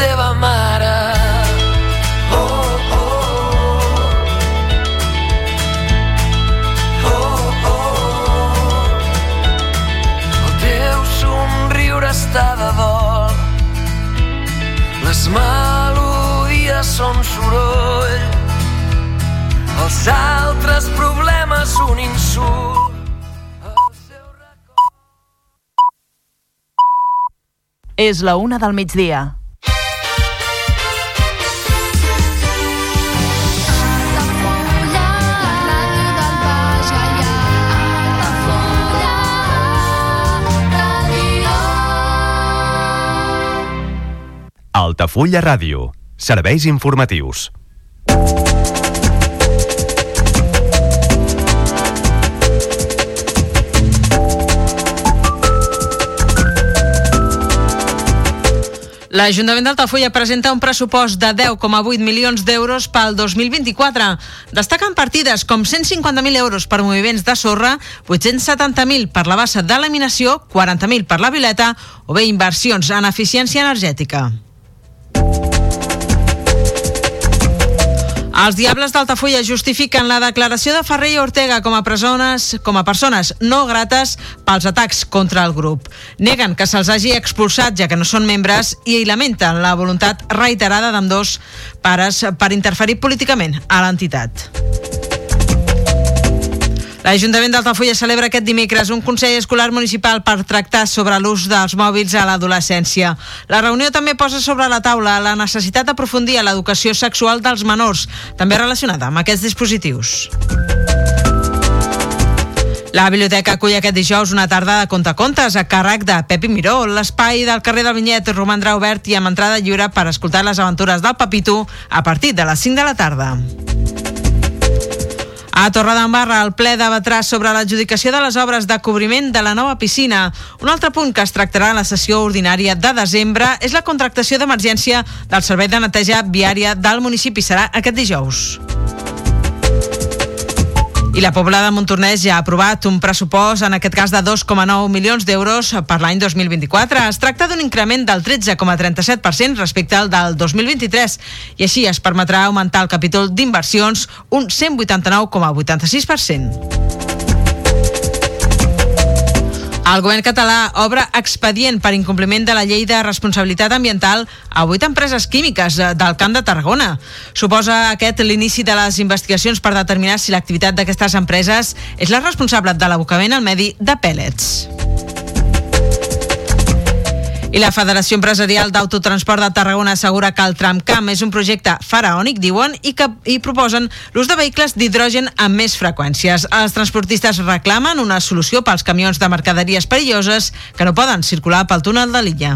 teva mare. Oh, oh. Oh, està de dol. Les melodies són soroll. Els altres problemes un insult. És la una del migdia. Altafulla Ràdio. Serveis informatius. L'Ajuntament d'Altafulla presenta un pressupost de 10,8 milions d'euros pel 2024. Destaquen partides com 150.000 euros per moviments de sorra, 870.000 per la bassa de laminació, 40.000 per la vileta o bé inversions en eficiència energètica. Els Diables d'Altafulla justifiquen la declaració de Ferrer i Ortega com a, persones, com a persones no grates pels atacs contra el grup. Neguen que se'ls hagi expulsat ja que no són membres i lamenten la voluntat reiterada d'ambdós pares per interferir políticament a l'entitat. L'Ajuntament d'Altafulla celebra aquest dimecres un Consell Escolar Municipal per tractar sobre l'ús dels mòbils a l'adolescència. La reunió també posa sobre la taula la necessitat d'aprofundir a l'educació sexual dels menors, també relacionada amb aquests dispositius. La biblioteca acull aquest dijous una tarda de contacontes a càrrec de Pepi Miró. L'espai del carrer del Vinyet romandrà obert i amb entrada lliure per escoltar les aventures del Papito a partir de les 5 de la tarda. A Torredembarra, el ple debatrà sobre l'adjudicació de les obres de cobriment de la nova piscina. Un altre punt que es tractarà a la sessió ordinària de desembre és la contractació d'emergència del servei de neteja viària del municipi. Serà aquest dijous. I la Pobla de Montornès ja ha aprovat un pressupost, en aquest cas de 2,9 milions d'euros per l'any 2024. Es tracta d'un increment del 13,37% respecte al del 2023 i així es permetrà augmentar el capítol d'inversions un 189,86%. El govern català obre expedient per incompliment de la llei de responsabilitat ambiental a vuit empreses químiques eh, del Camp de Tarragona. Suposa aquest l'inici de les investigacions per determinar si l'activitat d'aquestes empreses és la responsable de l'abocament al medi de pèl·lets. I la Federació Empresarial d'Autotransport de Tarragona assegura que el tramcamp és un projecte faraònic, diuen, i que hi proposen l'ús de vehicles d'hidrogen amb més freqüències. Els transportistes reclamen una solució pels camions de mercaderies perilloses que no poden circular pel túnel de l'illa.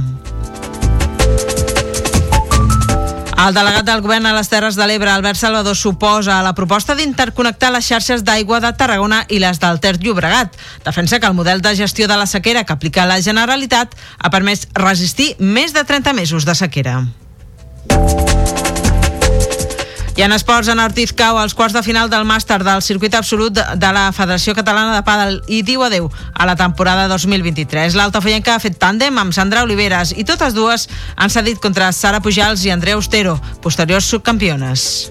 El delegat del govern a les Terres de l'Ebre, Albert Salvador, suposa la proposta d'interconnectar les xarxes d'aigua de Tarragona i les del Ter Llobregat. Defensa que el model de gestió de la sequera que aplica la Generalitat ha permès resistir més de 30 mesos de sequera. I en esports, en Ortiz cau als quarts de final del màster del circuit absolut de la Federació Catalana de Pàdel i diu adeu a la temporada 2023. L'altafoyenca ha fet tàndem amb Sandra Oliveres i totes dues han cedit contra Sara Pujals i Andrea Ostero, posteriors subcampiones.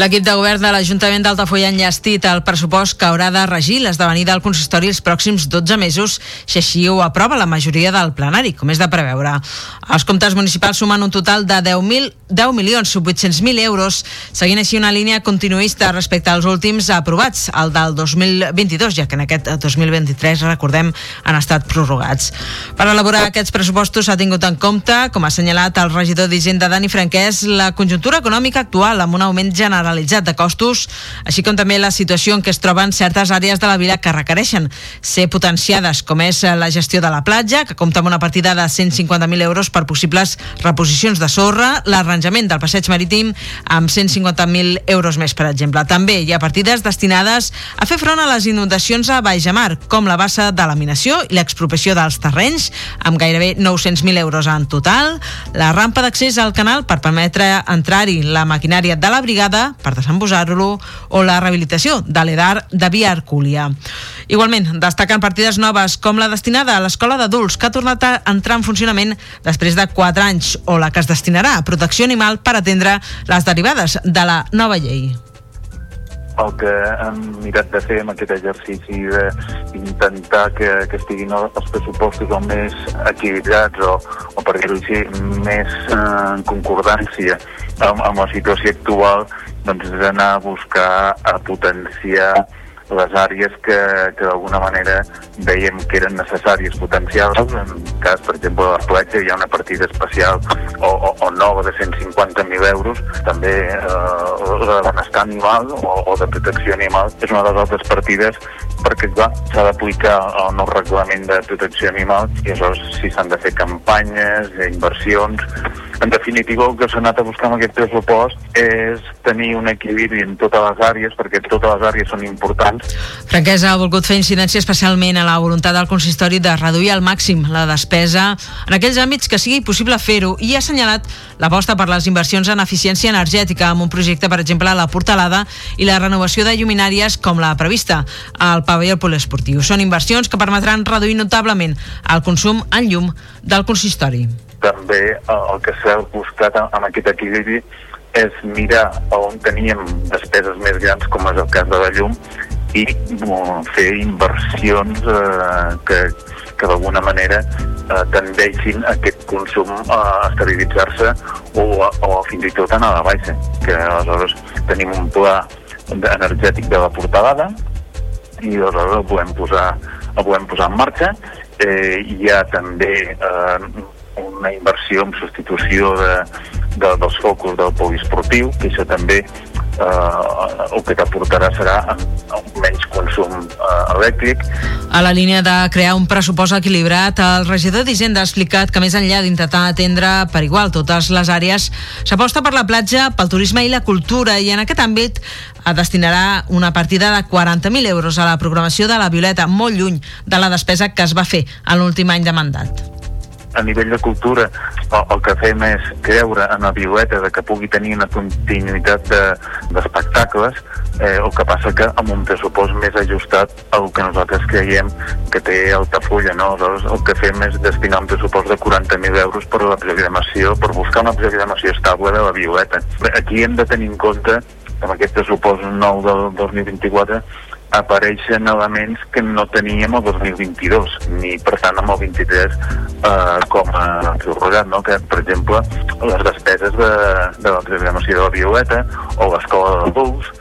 L'equip de govern de l'Ajuntament d'Altafulla ha enllestit el pressupost que haurà de regir l'esdevenir del consistori els pròxims 12 mesos, si així ho aprova la majoria del plenari, com és de preveure. Els comptes municipals sumen un total de 10, 10 milions 800.000 euros, seguint així una línia continuista respecte als últims aprovats, el del 2022, ja que en aquest 2023, recordem, han estat prorrogats. Per elaborar aquests pressupostos s'ha tingut en compte, com ha assenyalat el regidor d'Hisenda Dani Franquès, la conjuntura econòmica actual amb un augment general generalitzat de costos, així com també la situació en què es troben certes àrees de la vila que requereixen ser potenciades, com és la gestió de la platja, que compta amb una partida de 150.000 euros per possibles reposicions de sorra, l'arranjament del passeig marítim amb 150.000 euros més, per exemple. També hi ha partides destinades a fer front a les inundacions a Baix de Mar, com la bassa de laminació i l'expropiació dels terrenys, amb gairebé 900.000 euros en total, la rampa d'accés al canal per permetre entrar-hi la maquinària de la brigada per desembosar-lo o la rehabilitació de l'EDAR de Via Arcúlia. Igualment, destaquen partides noves com la destinada a l'escola d'adults que ha tornat a entrar en funcionament després de 4 anys o la que es destinarà a protecció animal per atendre les derivades de la nova llei el que hem mirat de fer amb aquest exercici d'intentar que, que estiguin els pressupostos el més equilibrats o, o per dir-ho així, més eh, en concordància amb, amb la situació actual doncs és anar a buscar a potenciar les àrees que, que d'alguna manera veiem que eren necessàries potencials. En cas, per exemple, de la platja hi ha una partida especial o, o, o nova de 150.000 euros. També eh, la de benestar animal o, o de protecció animal és una de les altres partides perquè s'ha d'aplicar el nou reglament de protecció animal i aleshores si s'han de fer campanyes, inversions, en definitiva, el que s'ha anat a buscar amb aquest pressupost és tenir un equilibri en totes les àrees, perquè totes les àrees són importants. Franquesa ha volgut fer incidència especialment a la voluntat del consistori de reduir al màxim la despesa en aquells àmbits que sigui possible fer-ho i ha assenyalat l'aposta per les inversions en eficiència energètica amb un projecte, per exemple, a la Portalada i la renovació de lluminàries com la prevista al pavelló poliesportiu. Són inversions que permetran reduir notablement el consum en llum del consistori també el que s'ha buscat amb aquest equilibri és mirar on teníem despeses més grans, com és el cas de la llum, i fer inversions eh, que, que d'alguna manera eh, tendeixin aquest consum a estabilitzar-se o, o fins i tot anar a la baixa, que aleshores tenim un pla energètic de la portalada i aleshores el podem posar, el podem posar en marxa. Eh, hi ha també eh, una inversió en substitució de, de, dels focus del poliesportiu, que això també eh, el que t'aportarà serà menys consum eh, elèctric. A la línia de crear un pressupost equilibrat, el regidor d'Hisenda ha explicat que més enllà d'intentar atendre per igual totes les àrees, s'aposta per la platja, pel turisme i la cultura i en aquest àmbit destinarà una partida de 40.000 euros a la programació de la Violeta, molt lluny de la despesa que es va fer en l'últim any de mandat a nivell de cultura el, el que fem és creure en la violeta de que pugui tenir una continuïtat d'espectacles de, eh, el que passa que amb un pressupost més ajustat al que nosaltres creiem que té Altafulla no? Aleshores, el que fem és destinar un pressupost de 40.000 euros per la programació per buscar una programació estable de la violeta aquí hem de tenir en compte amb aquest pressupost nou del 2024 apareixen elements que no teníem el 2022, ni per tant amb el 23 eh, com a prorrogat, no? que per exemple les despeses de, de la programació de la Violeta o l'escola de Bulls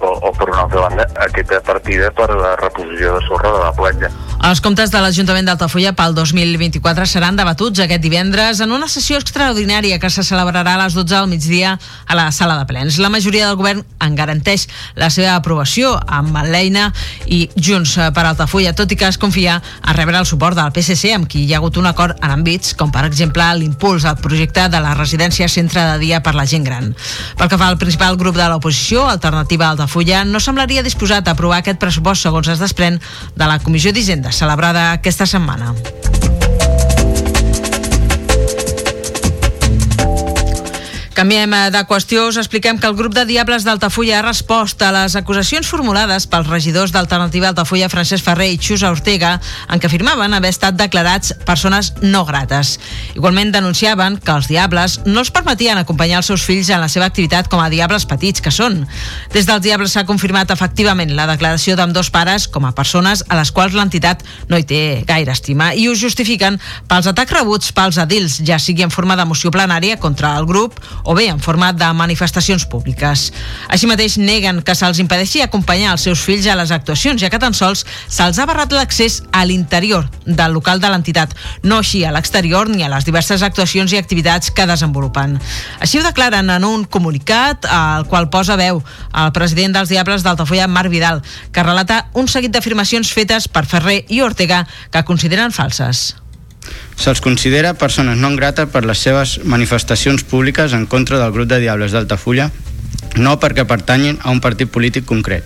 o, o per una altra banda aquesta partida per la reposició de sorra de la platja. Els comptes de l'Ajuntament d'Altafulla pel 2024 seran debatuts aquest divendres en una sessió extraordinària que se celebrarà a les 12 del migdia a la sala de plens. La majoria del govern en garanteix la seva aprovació amb l'eina i Junts per Altafulla, tot i que es confia a rebre el suport del PSC amb qui hi ha hagut un acord en àmbits com per exemple l'impuls al projecte de la residència centre de dia per la gent gran. Pel que fa al principal grup de l'oposició, Alternativa Altafulla, no semblaria disposat a aprovar aquest pressupost segons es desprèn de la Comissió d'Hisenda celebrada aquesta setmana. Canviem eh, de qüestió, us expliquem que el grup de Diables d'Altafulla ha respost a les acusacions formulades pels regidors d'Alternativa Altafulla, Francesc Ferrer i Xusa Ortega, en què afirmaven haver estat declarats persones no grates. Igualment denunciaven que els Diables no els permetien acompanyar els seus fills en la seva activitat com a Diables petits que són. Des dels Diables s'ha confirmat efectivament la declaració d'amb dos pares com a persones a les quals l'entitat no hi té gaire estima i ho justifiquen pels atacs rebuts pels edils, ja sigui en forma de moció plenària contra el grup o bé en format de manifestacions públiques. Així mateix neguen que se'ls impedeixi acompanyar els seus fills a les actuacions, ja que tan sols se'ls ha barrat l'accés a l'interior del local de l'entitat, no així a l'exterior ni a les diverses actuacions i activitats que desenvolupen. Així ho declaren en un comunicat al qual posa veu el president dels Diables d'Altafolla, Marc Vidal, que relata un seguit d'afirmacions fetes per Ferrer i Ortega que consideren falses. Se'ls considera persones non grata per les seves manifestacions públiques en contra del grup de Diables d'Altafulla, no perquè pertanyin a un partit polític concret.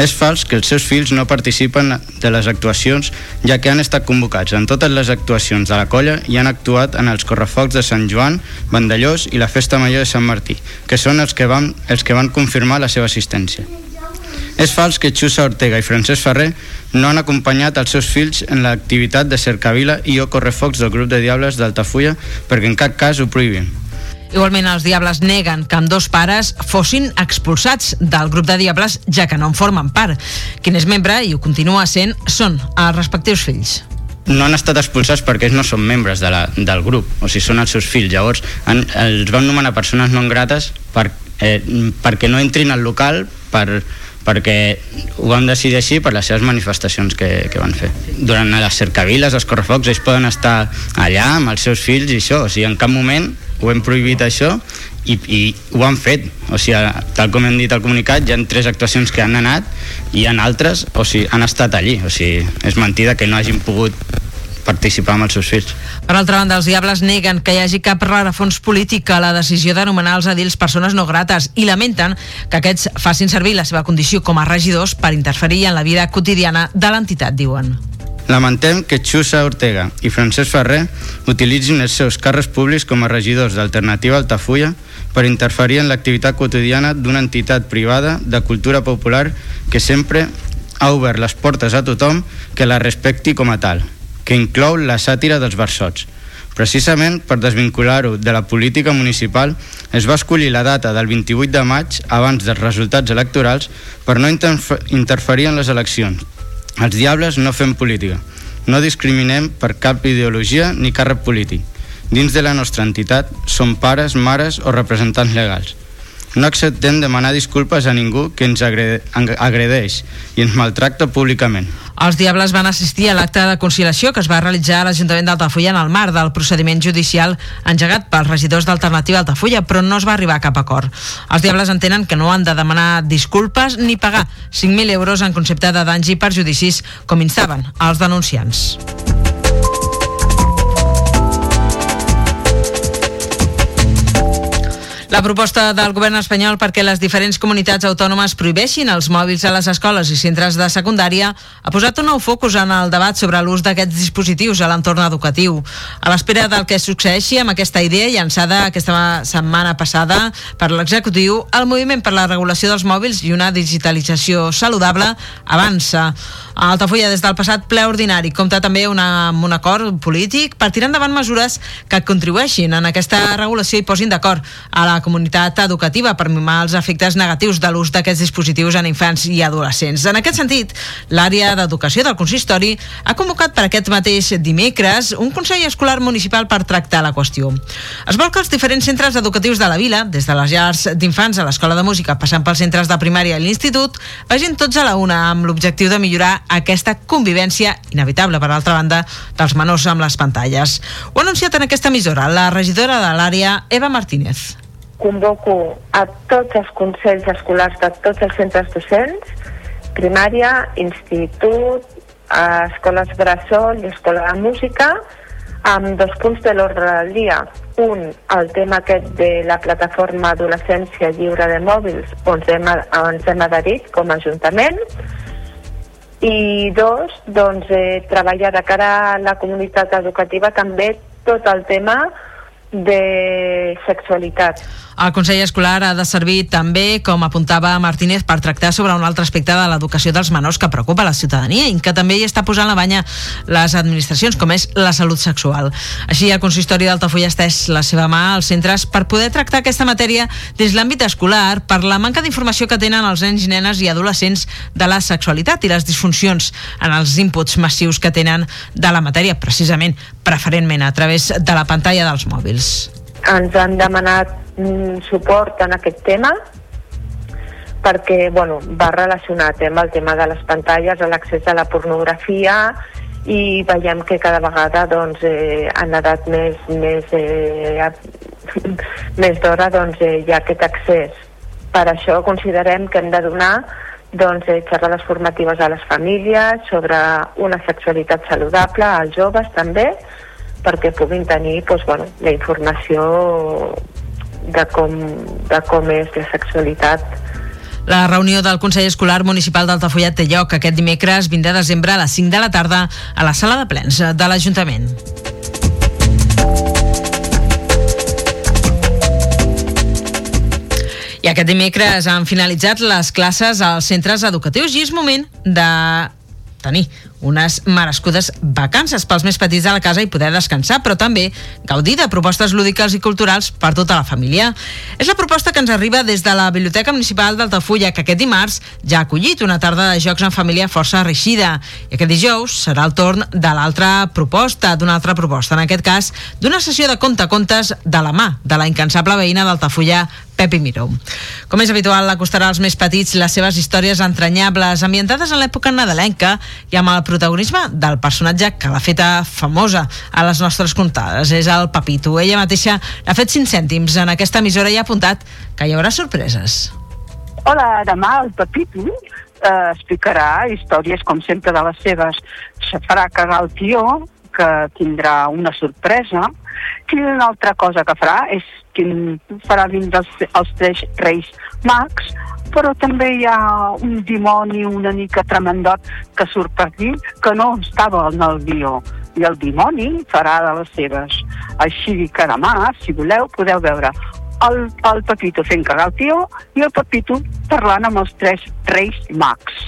És fals que els seus fills no participen de les actuacions, ja que han estat convocats en totes les actuacions de la colla i han actuat en els correfocs de Sant Joan, Vandellós i la Festa Major de Sant Martí, que són els que van, els que van confirmar la seva assistència. És fals que Xusa Ortega i Francesc Ferrer no han acompanyat els seus fills en l'activitat de cercavila i o correfocs del grup de Diables d'Altafulla perquè en cap cas ho prohibim. Igualment, els Diables neguen que amb dos pares fossin expulsats del grup de Diables, ja que no en formen part. Qui és membre, i ho continua sent, són els respectius fills no han estat expulsats perquè ells no són membres de la, del grup, o sigui, són els seus fills. Llavors, han, els van nomenar persones no grates per, eh, perquè no entrin al local per, perquè ho vam decidir així per les seves manifestacions que, que van fer. Durant les cercaviles, els correfocs, ells poden estar allà amb els seus fills i això, o sigui, en cap moment ho hem prohibit això i, i ho han fet, o sigui, tal com hem dit al comunicat, hi ha tres actuacions que han anat i hi altres, o sigui, han estat allí, o sigui, és mentida que no hagin pogut participar amb els seus fills. Per altra banda, els Diables neguen que hi hagi cap rarafons polític a la decisió d'anomenar els edils persones no grates i lamenten que aquests facin servir la seva condició com a regidors per interferir en la vida quotidiana de l'entitat, diuen. Lamentem que Xusa Ortega i Francesc Ferrer utilitzin els seus càrrecs públics com a regidors d'Alternativa Altafulla per interferir en l'activitat quotidiana d'una entitat privada de cultura popular que sempre ha obert les portes a tothom que la respecti com a tal que inclou la sàtira dels versots. Precisament per desvincular-ho de la política municipal es va escollir la data del 28 de maig abans dels resultats electorals per no interferir en les eleccions. Els diables no fem política. No discriminem per cap ideologia ni càrrec polític. Dins de la nostra entitat som pares, mares o representants legals. No acceptem demanar disculpes a ningú que ens agredeix i ens maltracta públicament. Els Diables van assistir a l'acte de conciliació que es va realitzar a l'Ajuntament d'Altafulla en el marc del procediment judicial engegat pels regidors d'Alternativa Altafulla, però no es va arribar a cap acord. Els Diables entenen que no han de demanar disculpes ni pagar 5.000 euros en concepte de danys i perjudicis, com instaven els denunciants. La proposta del govern espanyol perquè les diferents comunitats autònomes prohibeixin els mòbils a les escoles i centres de secundària ha posat un nou focus en el debat sobre l'ús d'aquests dispositius a l'entorn educatiu. A l'espera del que succeeixi amb aquesta idea llançada aquesta setmana passada per l'executiu, el Moviment per la Regulació dels Mòbils i una digitalització saludable avança. A Altafulla, des del passat ple ordinari, compta també una, amb un acord polític per tirar endavant mesures que contribueixin en aquesta regulació i posin d'acord a la comunitat educativa per mimar els efectes negatius de l'ús d'aquests dispositius en infants i adolescents. En aquest sentit, l'àrea d'educació del consistori ha convocat per aquest mateix dimecres un Consell Escolar Municipal per tractar la qüestió. Es vol que els diferents centres educatius de la vila, des de les llars d'infants a l'escola de música, passant pels centres de primària i l'institut, vagin tots a la una amb l'objectiu de millorar aquesta convivència inevitable, per altra banda, dels menors amb les pantalles. Ho ha anunciat en aquesta emissora la regidora de l'àrea, Eva Martínez. Convoco a tots els consells escolars de tots els centres docents, primària, institut, escoles bressol i escola de música, amb dos punts de l'ordre del dia. Un, el tema aquest de la plataforma Adolescència Lliure de Mòbils, on hem, ens hem adherit com a Ajuntament, i dos, doncs, eh, treballar de cara a la comunitat educativa també tot el tema de sexualitat. El Consell Escolar ha de servir també, com apuntava Martínez, per tractar sobre un altre aspecte de l'educació dels menors que preocupa la ciutadania i que també hi està posant la banya les administracions, com és la salut sexual. Així, el consistori d'Altafulla ha estès la seva mà als centres per poder tractar aquesta matèria des de l'àmbit escolar per la manca d'informació que tenen els nens nenes i adolescents de la sexualitat i les disfuncions en els inputs massius que tenen de la matèria, precisament, preferentment a través de la pantalla dels mòbils. Ens han demanat mm, suport en aquest tema perquè bueno, va relacionat amb el tema de les pantalles, l'accés a la pornografia i veiem que cada vegada doncs, eh, en edat més, més, eh, més d'hora doncs, eh, hi ha aquest accés. Per això considerem que hem de donar doncs, eh, xerrades formatives a les famílies sobre una sexualitat saludable, als joves també, perquè puguin tenir doncs, bueno, la informació de com, de com és la sexualitat la reunió del Consell Escolar Municipal d'Altafollat té lloc aquest dimecres 20 de desembre a les 5 de la tarda a la sala de plens de l'Ajuntament. I aquest dimecres han finalitzat les classes als centres educatius i és moment de tenir unes merescudes vacances pels més petits de la casa i poder descansar, però també gaudir de propostes lúdiques i culturals per tota la família. És la proposta que ens arriba des de la Biblioteca Municipal d'Altafulla, que aquest dimarts ja ha acollit una tarda de jocs en família força reixida. I aquest dijous serà el torn de l'altra proposta, d'una altra proposta, en aquest cas d'una sessió de conte-contes de la mà de la incansable veïna d'Altafulla, Pepi Miró. Com és habitual, acostarà als més petits les seves històries entranyables, ambientades en l'època nadalenca i amb el protagonisme del personatge que l'ha feta famosa a les nostres contades. És el Papito. Ella mateixa ha fet 5 cèntims en aquesta emissora i ha apuntat que hi haurà sorpreses. Hola, demà el Pepito eh, explicarà històries, com sempre, de les seves. Se farà cagar el tio, que tindrà una sorpresa. Quina una altra cosa que farà és que farà vindre els, els tres reis mags, però també hi ha un dimoni una mica tremendot que surt per aquí que no estava en el guió i el dimoni farà de les seves. Així que demà, si voleu, podeu veure el, el Pepito fent cagar el tio i el Pepito parlant amb els tres reis mags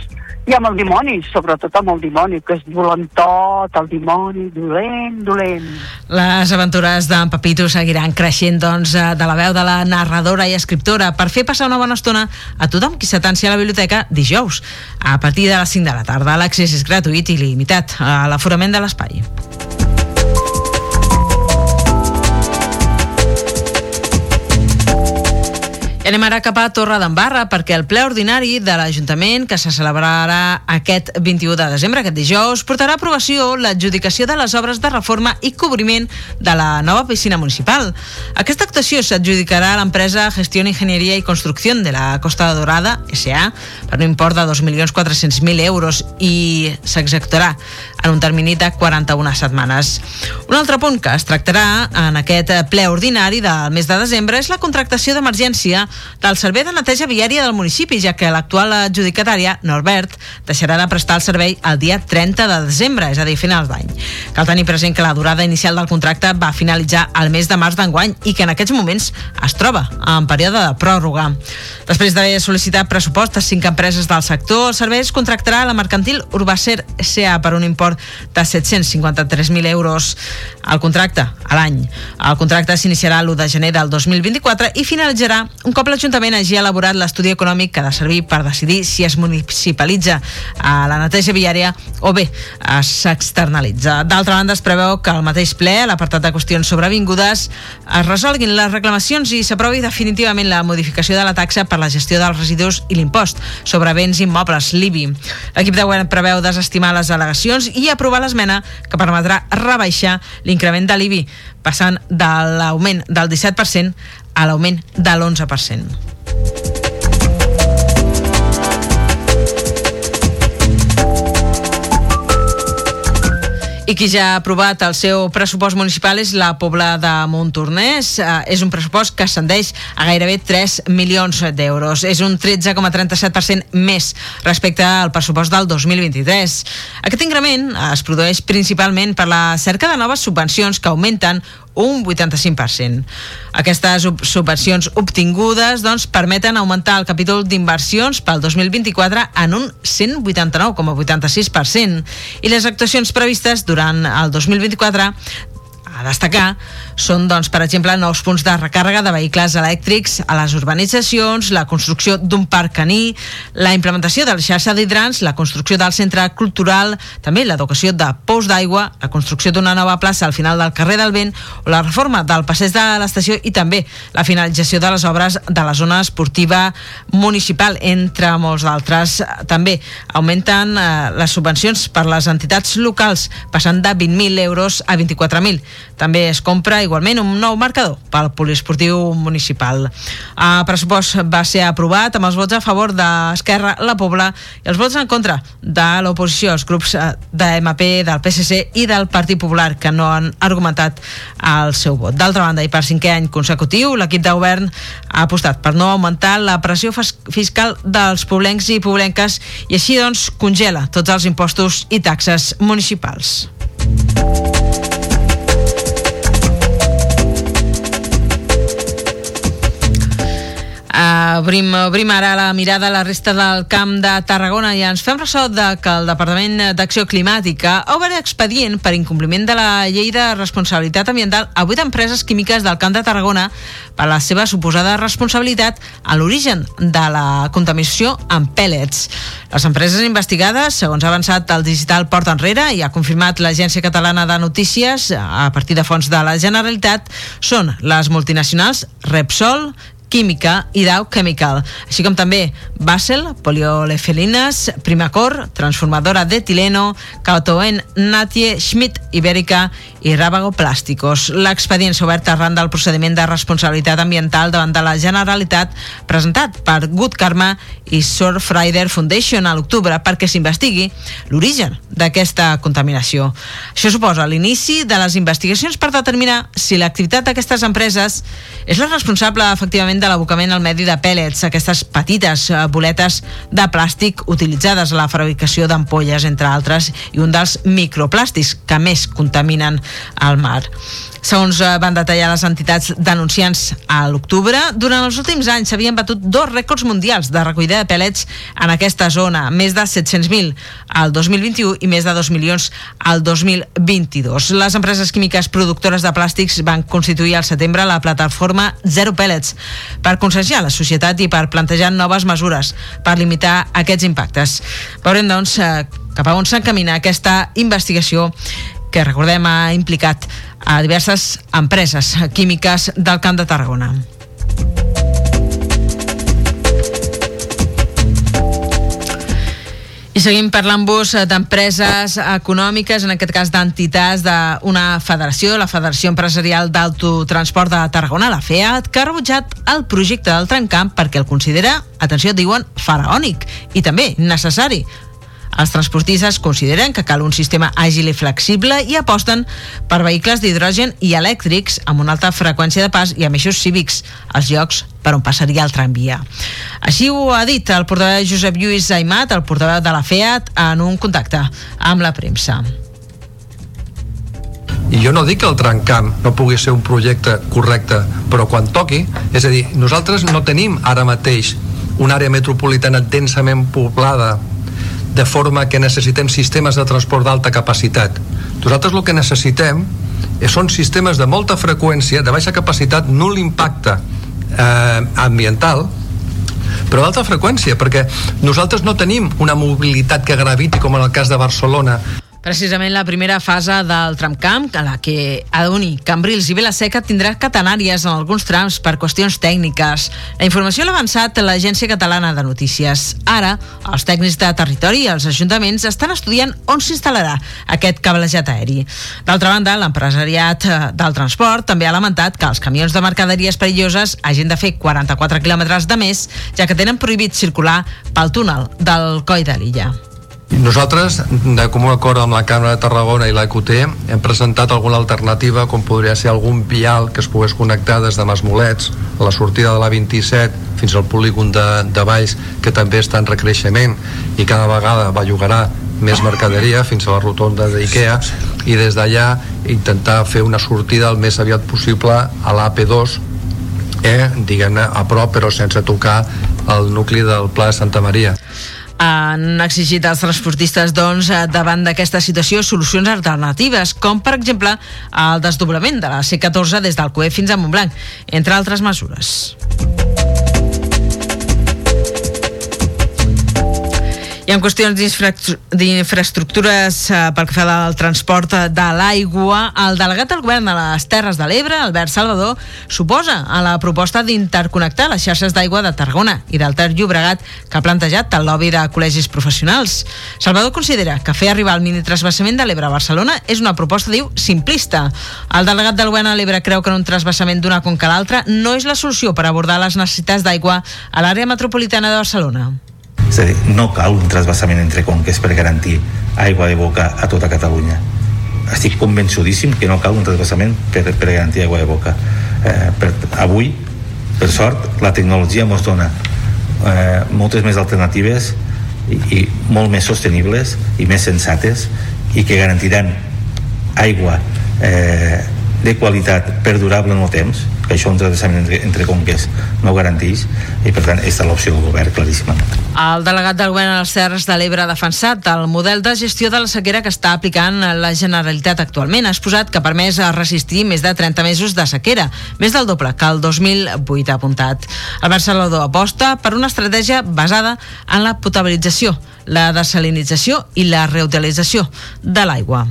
i amb el dimoni, sobretot amb el dimoni, que és dolentot, el dimoni, dolent, dolent. Les aventures d'en Pepito seguiran creixent doncs, eh, de la veu de la narradora i escriptora per fer passar una bona estona a tothom qui s'atansi a la biblioteca dijous. A partir de les 5 de la tarda, l'accés és gratuït i limitat a l'aforament de l'espai. I anem ara cap a Torre d'Embarra perquè el ple ordinari de l'Ajuntament que se celebrarà aquest 21 de desembre, aquest dijous, portarà a aprovació l'adjudicació de les obres de reforma i cobriment de la nova piscina municipal. Aquesta actuació s'adjudicarà a l'empresa Gestió Ingenieria i Construcció de la Costa Dorada, S.A., per un import de 2.400.000 euros i s'executarà en un termini de 41 setmanes. Un altre punt que es tractarà en aquest ple ordinari del mes de desembre és la contractació d'emergència del servei de neteja viària del municipi, ja que l'actual adjudicatària, Norbert, deixarà de prestar el servei el dia 30 de desembre, és a dir, finals d'any. Cal tenir present que la durada inicial del contracte va finalitzar el mes de març d'enguany i que en aquests moments es troba en període de pròrroga. Després d'haver sol·licitat pressupost a cinc empreses del sector, el servei es contractarà a la mercantil Urbacer SA per un import de 753.000 euros al contracte a l'any. El contracte s'iniciarà l'1 de gener del 2024 i finalitzarà un cop l'Ajuntament hagi elaborat l'estudi econòmic que ha de servir per decidir si es municipalitza a la neteja viària o bé s'externalitza. D'altra banda, es preveu que al mateix ple, a l'apartat de qüestions sobrevingudes, es resolguin les reclamacions i s'aprovi definitivament la modificació de la taxa per la gestió dels residus i l'impost sobre béns immobles, l'IBI. L'equip de govern preveu desestimar les al·legacions i aprovar l'esmena que permetrà rebaixar l'increment de l'IBI, passant de l'augment del 17% a l'augment de l'11%. I qui ja ha aprovat el seu pressupost municipal és la Pobla de Montornès. Eh, és un pressupost que ascendeix a gairebé 3 milions d'euros. És un 13,37% més respecte al pressupost del 2023. Aquest increment es produeix principalment per la cerca de noves subvencions que augmenten un 85%. Aquestes subvencions obtingudes doncs, permeten augmentar el capítol d'inversions pel 2024 en un 189,86% i les actuacions previstes durant el 2024 a destacar són, doncs, per exemple, nous punts de recàrrega de vehicles elèctrics a les urbanitzacions, la construcció d'un parc caní, la implementació de la xarxa d'hidrants, la construcció del centre cultural, també l'educació de pous d'aigua, la construcció d'una nova plaça al final del carrer del Vent o la reforma del passeig de l'estació i també la finalització de les obres de la zona esportiva municipal, entre molts d'altres. També augmenten eh, les subvencions per les entitats locals, passant de 20.000 euros a 24.000. També es compra igualment un nou marcador pel poliesportiu municipal. El pressupost va ser aprovat amb els vots a favor d'Esquerra, la Pobla i els vots en contra de l'oposició, els grups eh, de MP, del PSC i del Partit Popular, que no han argumentat el seu vot. D'altra banda, i per cinquè any consecutiu, l'equip de govern ha apostat per no augmentar la pressió fiscal dels poblencs i poblenques i així doncs congela tots els impostos i taxes municipals. Obrim, obrim ara la mirada a la resta del camp de Tarragona i ens fem ressò de que el Departament d'Acció Climàtica obert expedient per incompliment de la llei de responsabilitat ambiental a vuit empreses químiques del camp de Tarragona per la seva suposada responsabilitat a l'origen de la contaminació amb pèl·lets. Les empreses investigades, segons ha avançat el digital Porta Enrere i ha confirmat l'Agència Catalana de Notícies a partir de fons de la Generalitat, són les multinacionals Repsol, Química i Dow Chemical, així com també Basel, Poliolefelines, Primacor, Transformadora d'etileno, Cautoen, Natie, Schmidt, Ibèrica i Rábago Plásticos. L'expedient s'ha obert arran del procediment de responsabilitat ambiental davant de la Generalitat presentat per Good Karma i Surfrider Foundation a l'octubre perquè s'investigui l'origen d'aquesta contaminació. Això suposa l'inici de les investigacions per determinar si l'activitat d'aquestes empreses és la responsable efectivament de l'abocament al medi de pèl·lets, aquestes petites eh, boletes de plàstic utilitzades a la fabricació d'ampolles, entre altres, i un dels microplàstics que més contaminen el mar. Segons eh, van detallar les entitats denunciants a l'octubre, durant els últims anys s'havien batut dos rècords mundials de recollida de pèl·lets en aquesta zona, més de 700.000 al 2021 i més de 2 milions al 2022. Les empreses químiques productores de plàstics van constituir al setembre la plataforma Zero Pellets per conscienciar la societat i per plantejar noves mesures per limitar aquests impactes. Veurem, doncs, eh, cap a on s'encamina aquesta investigació que, recordem, ha implicat a diverses empreses químiques del Camp de Tarragona. I seguim parlant-vos d'empreses econòmiques, en aquest cas d'entitats d'una federació, la Federació Empresarial d'Autotransport de Tarragona, la FEAT, que ha rebutjat el projecte del trencamp perquè el considera, atenció, diuen, faraònic i també necessari els transportistes consideren que cal un sistema àgil i flexible i aposten per vehicles d'hidrogen i elèctrics amb una alta freqüència de pas i amb eixos cívics als llocs per on passaria el tramvia. Així ho ha dit el portaveu Josep Lluís Zaimat, el portaveu de la FEAT, en un contacte amb la premsa. I jo no dic que el trencamp no pugui ser un projecte correcte, però quan toqui, és a dir, nosaltres no tenim ara mateix una àrea metropolitana densament poblada de forma que necessitem sistemes de transport d'alta capacitat. Nosaltres el que necessitem són sistemes de molta freqüència, de baixa capacitat, nul impacte eh, ambiental, però d'alta freqüència, perquè nosaltres no tenim una mobilitat que graviti com en el cas de Barcelona Precisament la primera fase del tramcamp, a la que Adoni, Cambrils i Seca tindrà catenàries en alguns trams per qüestions tècniques. La informació l'ha avançat l'Agència Catalana de Notícies. Ara, els tècnics de territori i els ajuntaments estan estudiant on s'instal·larà aquest cablejat aeri. D'altra banda, l'empresariat eh, del transport també ha lamentat que els camions de mercaderies perilloses hagin de fer 44 quilòmetres de més, ja que tenen prohibit circular pel túnel del Coll de l'Illa. Nosaltres, de comú acord amb la Càmera de Tarragona i l'EQT, hem presentat alguna alternativa, com podria ser algun vial que es pogués connectar des de Masmolets, a la sortida de la 27 fins al polígon de, de Valls, que també està en recreixement i cada vegada bellugarà més mercaderia fins a la rotonda d'IKEA i des d'allà intentar fer una sortida el més aviat possible a l'AP2 eh, diguem-ne a prop però sense tocar el nucli del Pla de Santa Maria han exigit als transportistes doncs, eh, davant d'aquesta situació solucions alternatives, com per exemple el desdoblament de la C14 des del CUE fins a Montblanc, entre altres mesures. I en qüestions d'infraestructures eh, pel que fa al transport de l'aigua, el delegat del govern de les Terres de l'Ebre, Albert Salvador, suposa a la proposta d'interconnectar les xarxes d'aigua de Tarragona i del Ter Llobregat que ha plantejat el lobby de col·legis professionals. Salvador considera que fer arribar el mini trasbassament de l'Ebre a Barcelona és una proposta, diu, simplista. El delegat del govern a l'Ebre creu que un trasbassament d'una conca a l'altra no és la solució per abordar les necessitats d'aigua a l'àrea metropolitana de Barcelona. És a dir, no cal un trasbassament entre conques per garantir aigua de boca a tota Catalunya. Estic convençudíssim que no cal un trasbassament per, per garantir aigua de boca. Eh, per, avui, per sort, la tecnologia ens dona eh, moltes més alternatives i, i molt més sostenibles i més sensates i que garantiran aigua eh, de qualitat perdurable en el temps que això un travessament entre, entre conques no ho garanteix i per tant aquesta és l'opció del govern claríssimament. El delegat del govern a les Terres de l'Ebre ha defensat el model de gestió de la sequera que està aplicant la Generalitat actualment. Ha exposat que ha permès resistir més de 30 mesos de sequera, més del doble que el 2008 ha apuntat. El Barcelona aposta per una estratègia basada en la potabilització, la desalinització i la reutilització de l'aigua.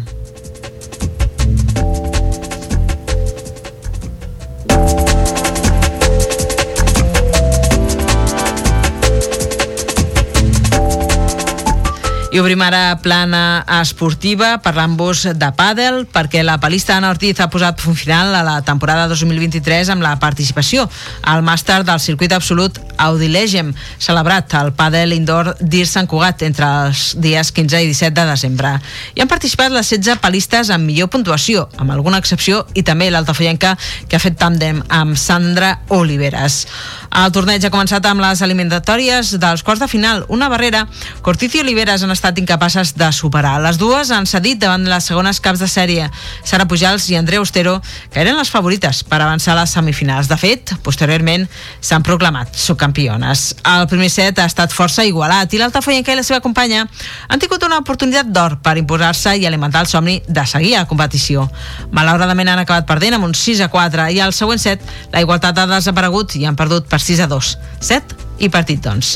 I obrim ara plana esportiva parlant-vos de pàdel perquè la palista Ana Ortiz ha posat un final a la temporada 2023 amb la participació al màster del circuit absolut Audi Legem celebrat al pàdel indoor d'Ir Sant Cugat entre els dies 15 i 17 de desembre. Hi han participat les 16 palistes amb millor puntuació, amb alguna excepció, i també l'altafoyenca que ha fet tàndem amb Sandra Oliveres. El torneig ha començat amb les eliminatòries dels quarts de final, una barrera que Ortiz i Oliveres estat incapaces de superar. Les dues han cedit davant les segones caps de sèrie, Sara Pujals i Andrea Ostero, que eren les favorites per avançar a les semifinals. De fet, posteriorment s'han proclamat subcampiones. El primer set ha estat força igualat i l'Altafoyenca i la seva companya han tingut una oportunitat d'or per imposar-se i alimentar el somni de seguir a la competició. Malauradament han acabat perdent amb un 6 a 4 i al següent set la igualtat ha desaparegut i han perdut per 6 a 2. 7 i partit, doncs.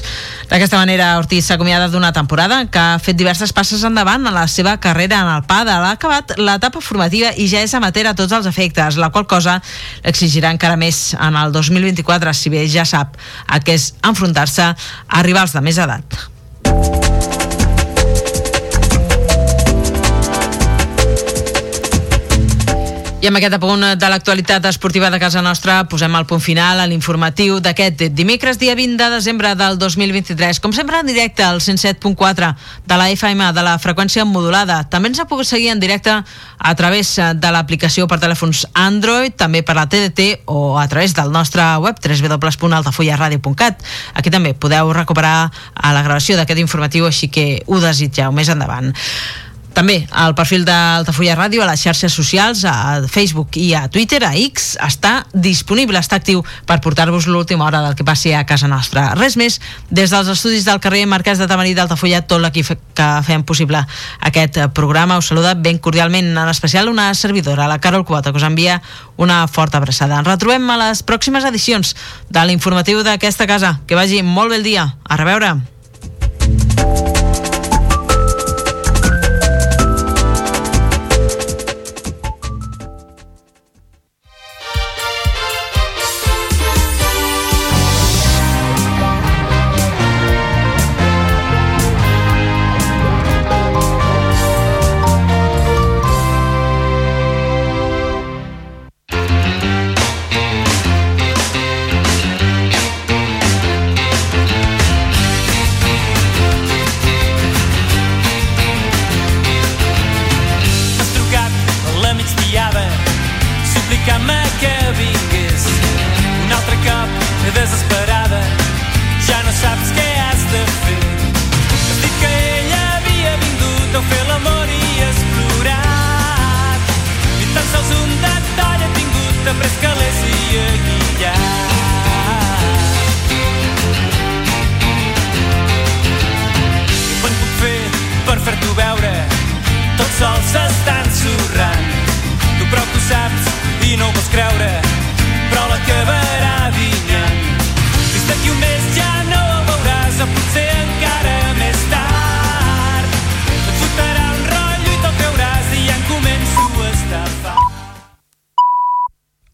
D'aquesta manera, Ortiz acomiadat d'una temporada que ha fet diverses passes endavant en la seva carrera en el PADA. L'ha acabat l'etapa formativa i ja és amateur a tots els efectes, la qual cosa l'exigirà encara més en el 2024, si bé ja sap a què és enfrontar-se a rivals de més edat. Amb aquest apunt de l'actualitat esportiva de casa nostra posem el punt final a l'informatiu d'aquest dimecres, dia 20 de desembre del 2023. Com sempre en directe al 107.4 de la FM de la freqüència modulada. També ens ha pogut seguir en directe a través de l'aplicació per telèfons Android, també per la TDT o a través del nostre web www.altafullaradio.cat. Aquí també podeu recuperar a la gravació d'aquest informatiu, així que ho desitgeu més endavant. També el perfil d'Altafulla Ràdio a les xarxes socials, a Facebook i a Twitter, a X, està disponible, està actiu per portar-vos l'última hora del que passi a casa nostra. Res més, des dels estudis del carrer Marquès de Tamarí d'Altafulla, tot l'equip que fem possible aquest programa us saluda ben cordialment, en especial una servidora, la Carol Quota, que us envia una forta abraçada. Ens retrobem a les pròximes edicions de l'informatiu d'aquesta casa. Que vagi molt bé el dia. A reveure. Fica me a.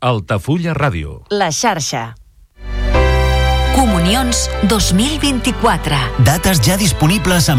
Altafulla Ràdio. La xarxa. Comunions 2024. Dates ja disponibles amb